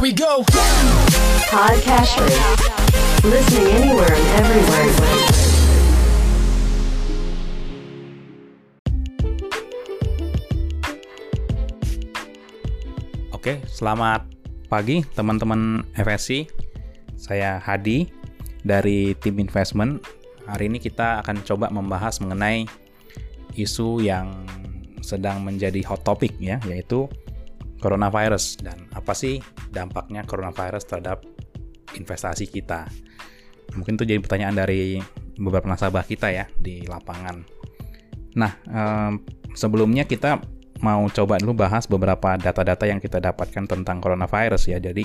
Here we go. Podcasters. Listening anywhere and everywhere. Oke, selamat pagi teman-teman FSC. Saya Hadi dari tim investment. Hari ini kita akan coba membahas mengenai isu yang sedang menjadi hot topic ya, yaitu coronavirus dan apa sih dampaknya coronavirus terhadap investasi kita. Mungkin itu jadi pertanyaan dari beberapa nasabah kita ya di lapangan. Nah, eh, sebelumnya kita mau coba dulu bahas beberapa data-data yang kita dapatkan tentang coronavirus ya. Jadi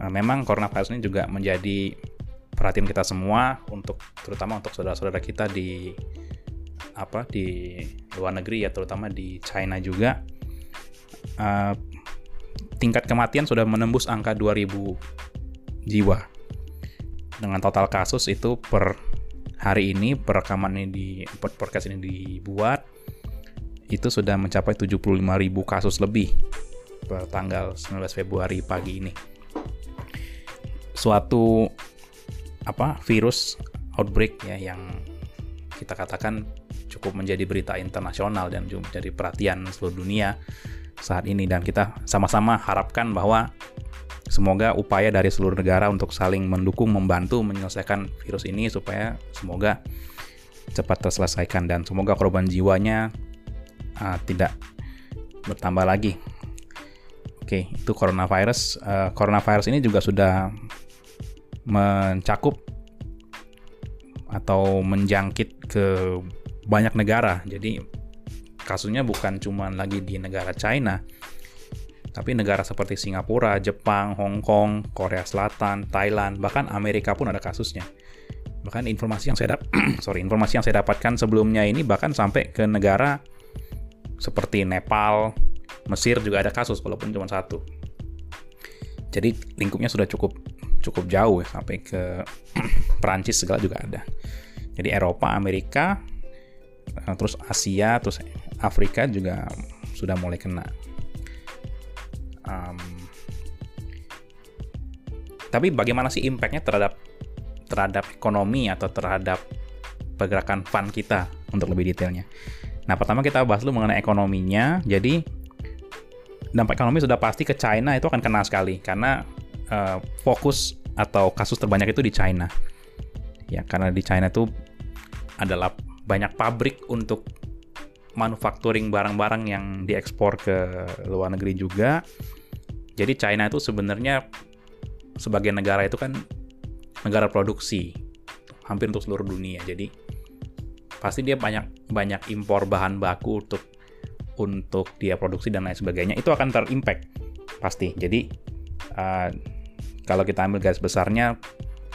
eh, memang coronavirus ini juga menjadi perhatian kita semua untuk terutama untuk saudara-saudara kita di apa di luar negeri ya terutama di China juga uh, tingkat kematian sudah menembus angka 2000 jiwa dengan total kasus itu per hari ini perekaman ini di podcast ini dibuat itu sudah mencapai 75.000 kasus lebih per tanggal 19 Februari pagi ini. Suatu apa virus outbreak ya yang kita katakan cukup menjadi berita internasional dan menjadi perhatian seluruh dunia saat ini dan kita sama-sama harapkan bahwa semoga upaya dari seluruh negara untuk saling mendukung membantu menyelesaikan virus ini supaya semoga cepat terselesaikan dan semoga korban jiwanya uh, tidak bertambah lagi. Oke, itu coronavirus. Uh, coronavirus ini juga sudah mencakup atau menjangkit ke banyak negara. Jadi kasusnya bukan cuma lagi di negara China, tapi negara seperti Singapura, Jepang, Hong Kong, Korea Selatan, Thailand, bahkan Amerika pun ada kasusnya. Bahkan informasi yang saya dap sorry, informasi yang saya dapatkan sebelumnya ini bahkan sampai ke negara seperti Nepal, Mesir juga ada kasus walaupun cuma satu. Jadi lingkupnya sudah cukup cukup jauh ya sampai ke Perancis segala juga ada. Jadi Eropa, Amerika, eh, terus Asia, terus Afrika juga sudah mulai kena. Um, tapi bagaimana sih impactnya terhadap terhadap ekonomi atau terhadap pergerakan fund kita untuk lebih detailnya. Nah pertama kita bahas dulu mengenai ekonominya. Jadi dampak ekonomi sudah pasti ke China itu akan kena sekali karena uh, fokus atau kasus terbanyak itu di China. Ya karena di China itu adalah banyak pabrik untuk manufacturing barang-barang yang diekspor ke luar negeri juga. Jadi China itu sebenarnya sebagai negara itu kan negara produksi hampir untuk seluruh dunia. Jadi pasti dia banyak banyak impor bahan baku untuk untuk dia produksi dan lain sebagainya. Itu akan terimpact pasti. Jadi uh, kalau kita ambil garis besarnya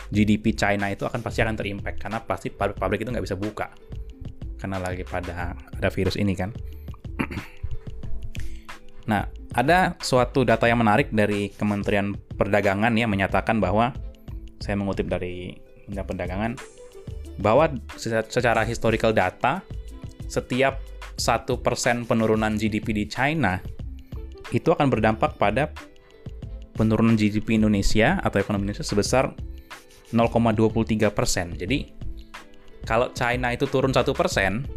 GDP China itu akan pasti akan terimpact karena pasti pabrik-pabrik itu nggak bisa buka karena lagi pada ada virus ini kan. nah, ada suatu data yang menarik dari Kementerian Perdagangan yang menyatakan bahwa saya mengutip dari Kementerian Perdagangan bahwa secara historical data setiap satu persen penurunan GDP di China itu akan berdampak pada penurunan GDP Indonesia atau ekonomi Indonesia sebesar 0,23 persen. Jadi kalau China itu turun satu persen,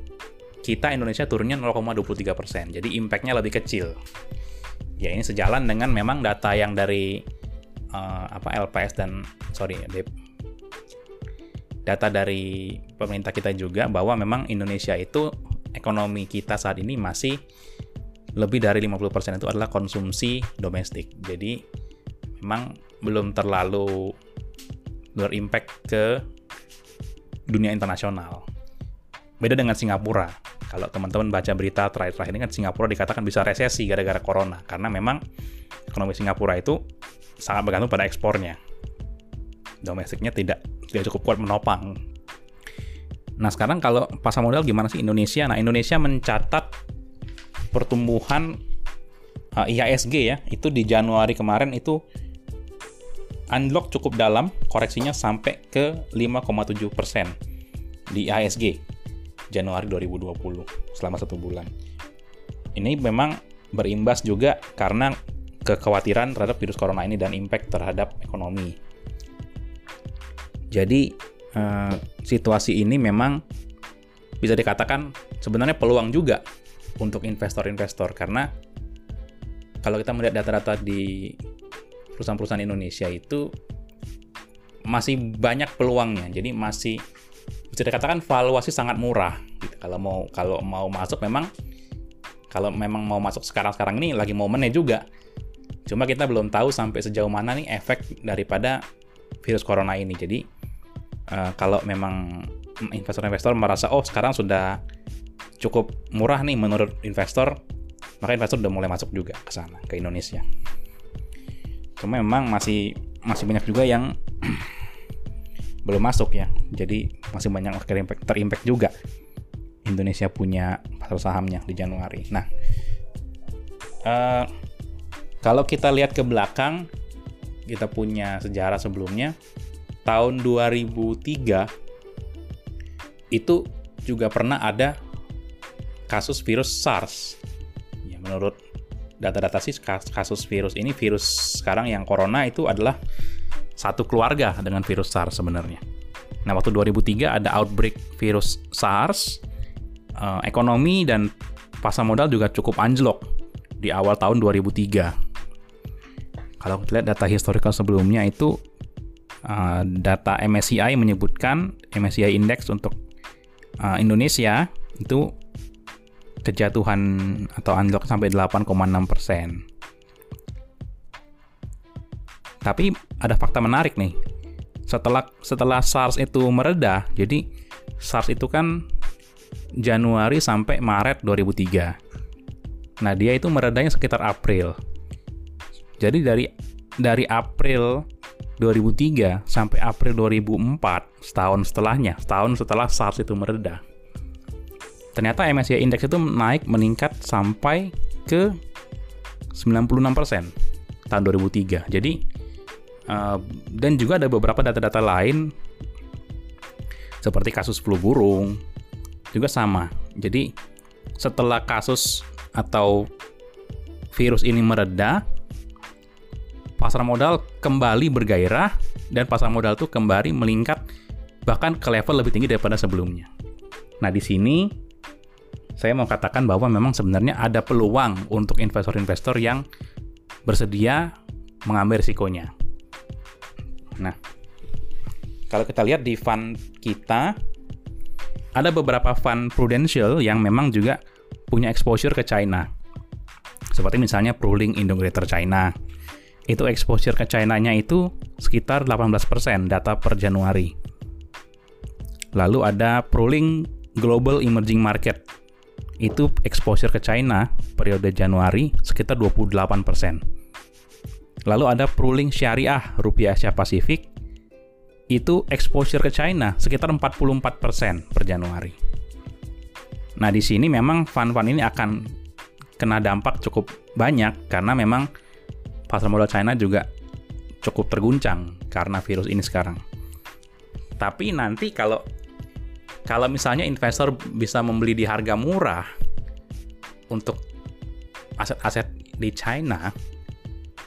kita Indonesia turunnya 0,23 persen. Jadi impactnya lebih kecil. Ya ini sejalan dengan memang data yang dari uh, apa LPS dan sorry data dari pemerintah kita juga bahwa memang Indonesia itu ekonomi kita saat ini masih lebih dari 50% itu adalah konsumsi domestik. Jadi memang belum terlalu berimpact ke dunia internasional. Beda dengan Singapura. Kalau teman-teman baca berita terakhir-terakhir ini kan Singapura dikatakan bisa resesi gara-gara corona karena memang ekonomi Singapura itu sangat bergantung pada ekspornya. Domestiknya tidak tidak cukup kuat menopang. Nah sekarang kalau pasar modal gimana sih Indonesia? Nah Indonesia mencatat pertumbuhan uh, IHSG ya itu di Januari kemarin itu unlock cukup dalam, koreksinya sampai ke 5,7% di IHSG Januari 2020 selama satu bulan. Ini memang berimbas juga karena kekhawatiran terhadap virus corona ini dan impact terhadap ekonomi. Jadi uh, situasi ini memang bisa dikatakan sebenarnya peluang juga untuk investor-investor karena kalau kita melihat data-data di perusahaan-perusahaan Indonesia itu masih banyak peluangnya. Jadi masih bisa dikatakan valuasi sangat murah gitu. Kalau mau kalau mau masuk memang kalau memang mau masuk sekarang-sekarang ini lagi momennya juga. Cuma kita belum tahu sampai sejauh mana nih efek daripada virus corona ini. Jadi uh, kalau memang investor-investor merasa oh sekarang sudah cukup murah nih menurut investor, maka investor udah mulai masuk juga ke sana ke Indonesia. Cuma memang masih masih banyak juga yang belum masuk ya. Jadi masih banyak terimpact, terimpact juga. Indonesia punya pasar sahamnya di Januari. Nah, uh, kalau kita lihat ke belakang, kita punya sejarah sebelumnya. Tahun 2003 itu juga pernah ada kasus virus SARS. Ya, menurut data-data sih kasus virus ini virus sekarang yang corona itu adalah satu keluarga dengan virus SARS sebenarnya. Nah, waktu 2003 ada outbreak virus SARS, uh, ekonomi dan pasar modal juga cukup anjlok di awal tahun 2003. Kalau kita lihat data historical sebelumnya itu uh, data MSCI menyebutkan MSCI Index untuk uh, Indonesia itu kejatuhan atau unlock sampai 8,6 persen. Tapi ada fakta menarik nih. Setelah setelah SARS itu mereda, jadi SARS itu kan Januari sampai Maret 2003. Nah, dia itu meredanya sekitar April. Jadi dari dari April 2003 sampai April 2004, setahun setelahnya, setahun setelah SARS itu mereda. Ternyata MSCI Index itu naik meningkat sampai ke 96% tahun 2003. Jadi uh, dan juga ada beberapa data-data lain seperti kasus flu burung juga sama. Jadi setelah kasus atau virus ini mereda, pasar modal kembali bergairah dan pasar modal itu kembali meningkat bahkan ke level lebih tinggi daripada sebelumnya. Nah, di sini saya mau katakan bahwa memang sebenarnya ada peluang untuk investor-investor yang bersedia mengambil risikonya. Nah, kalau kita lihat di fund kita, ada beberapa fund prudential yang memang juga punya exposure ke China. Seperti misalnya Pruling Greater China, itu exposure ke China-nya itu sekitar 18% data per Januari. Lalu ada Proling Global Emerging Market. Itu exposure ke China periode Januari sekitar 28%. Lalu ada Proling Syariah Rupiah Asia Pasifik. Itu exposure ke China sekitar 44% per Januari. Nah, di sini memang fund-fund ini akan kena dampak cukup banyak karena memang pasar modal China juga cukup terguncang karena virus ini sekarang. Tapi nanti kalau kalau misalnya investor bisa membeli di harga murah untuk aset-aset di China,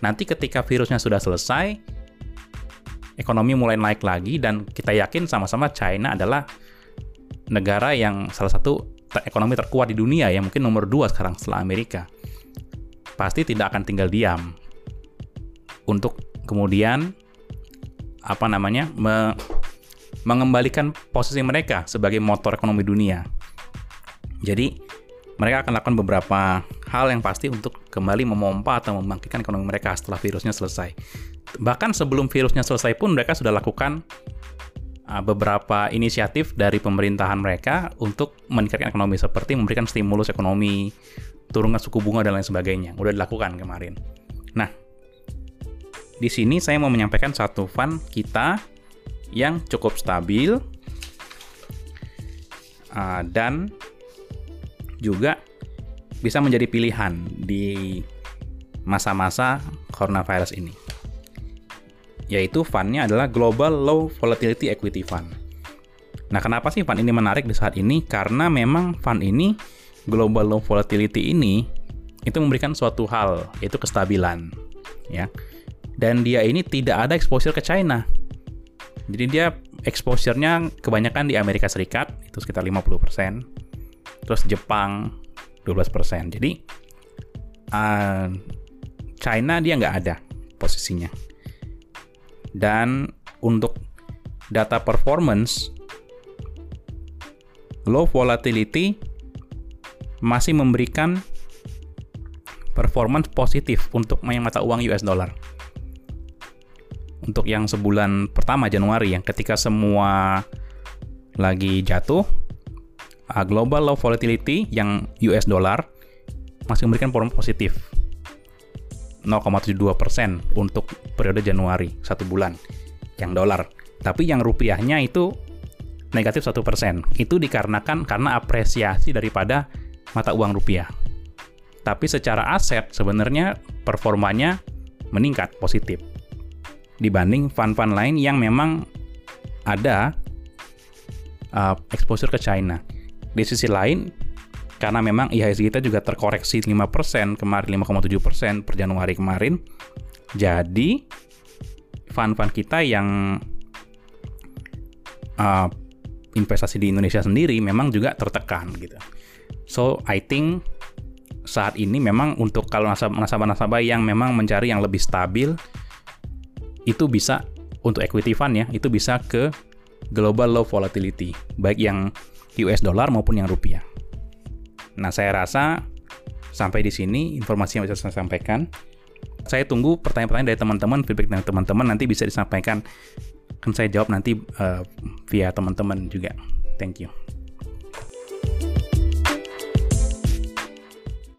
nanti ketika virusnya sudah selesai, ekonomi mulai naik lagi dan kita yakin sama-sama China adalah negara yang salah satu ekonomi terkuat di dunia ya mungkin nomor dua sekarang setelah Amerika. Pasti tidak akan tinggal diam. Untuk kemudian apa namanya me, mengembalikan posisi mereka sebagai motor ekonomi dunia. Jadi mereka akan lakukan beberapa hal yang pasti untuk kembali memompa atau membangkitkan ekonomi mereka setelah virusnya selesai. Bahkan sebelum virusnya selesai pun mereka sudah lakukan uh, beberapa inisiatif dari pemerintahan mereka untuk meningkatkan ekonomi seperti memberikan stimulus ekonomi, turunkan suku bunga dan lain sebagainya. Udah dilakukan kemarin. Nah, di sini saya mau menyampaikan satu fund kita yang cukup stabil uh, dan juga bisa menjadi pilihan di masa-masa coronavirus ini. Yaitu fundnya adalah Global Low Volatility Equity Fund. Nah, kenapa sih fund ini menarik di saat ini? Karena memang fund ini, Global Low Volatility ini, itu memberikan suatu hal, yaitu kestabilan ya. Dan dia ini tidak ada exposure ke China. Jadi dia exposure-nya kebanyakan di Amerika Serikat, itu sekitar 50%. Terus Jepang 12%. Jadi uh, China dia nggak ada posisinya. Dan untuk data performance, low volatility masih memberikan performance positif untuk yang mata uang US dollar. Untuk yang sebulan pertama Januari yang ketika semua lagi jatuh, uh, global low volatility yang US dollar masih memberikan performance positif 0,72% untuk periode Januari satu bulan yang dolar. Tapi yang rupiahnya itu negatif satu persen. Itu dikarenakan karena apresiasi daripada mata uang rupiah. Tapi secara aset sebenarnya performanya meningkat positif dibanding fund-fund lain yang memang ada uh, exposure ke China. Di sisi lain, karena memang IHSG kita juga terkoreksi 5% kemarin 5,7% per Januari kemarin, jadi fund-fund kita yang uh, investasi di Indonesia sendiri memang juga tertekan gitu. So I think saat ini memang untuk kalau nasabah-nasabah yang memang mencari yang lebih stabil itu bisa untuk equity fund ya itu bisa ke global low volatility baik yang US dollar maupun yang rupiah. Nah saya rasa sampai di sini informasi yang bisa saya sampaikan. Saya tunggu pertanyaan-pertanyaan dari teman-teman, feedback dari teman-teman nanti bisa disampaikan. Kan saya jawab nanti uh, via teman-teman juga. Thank you.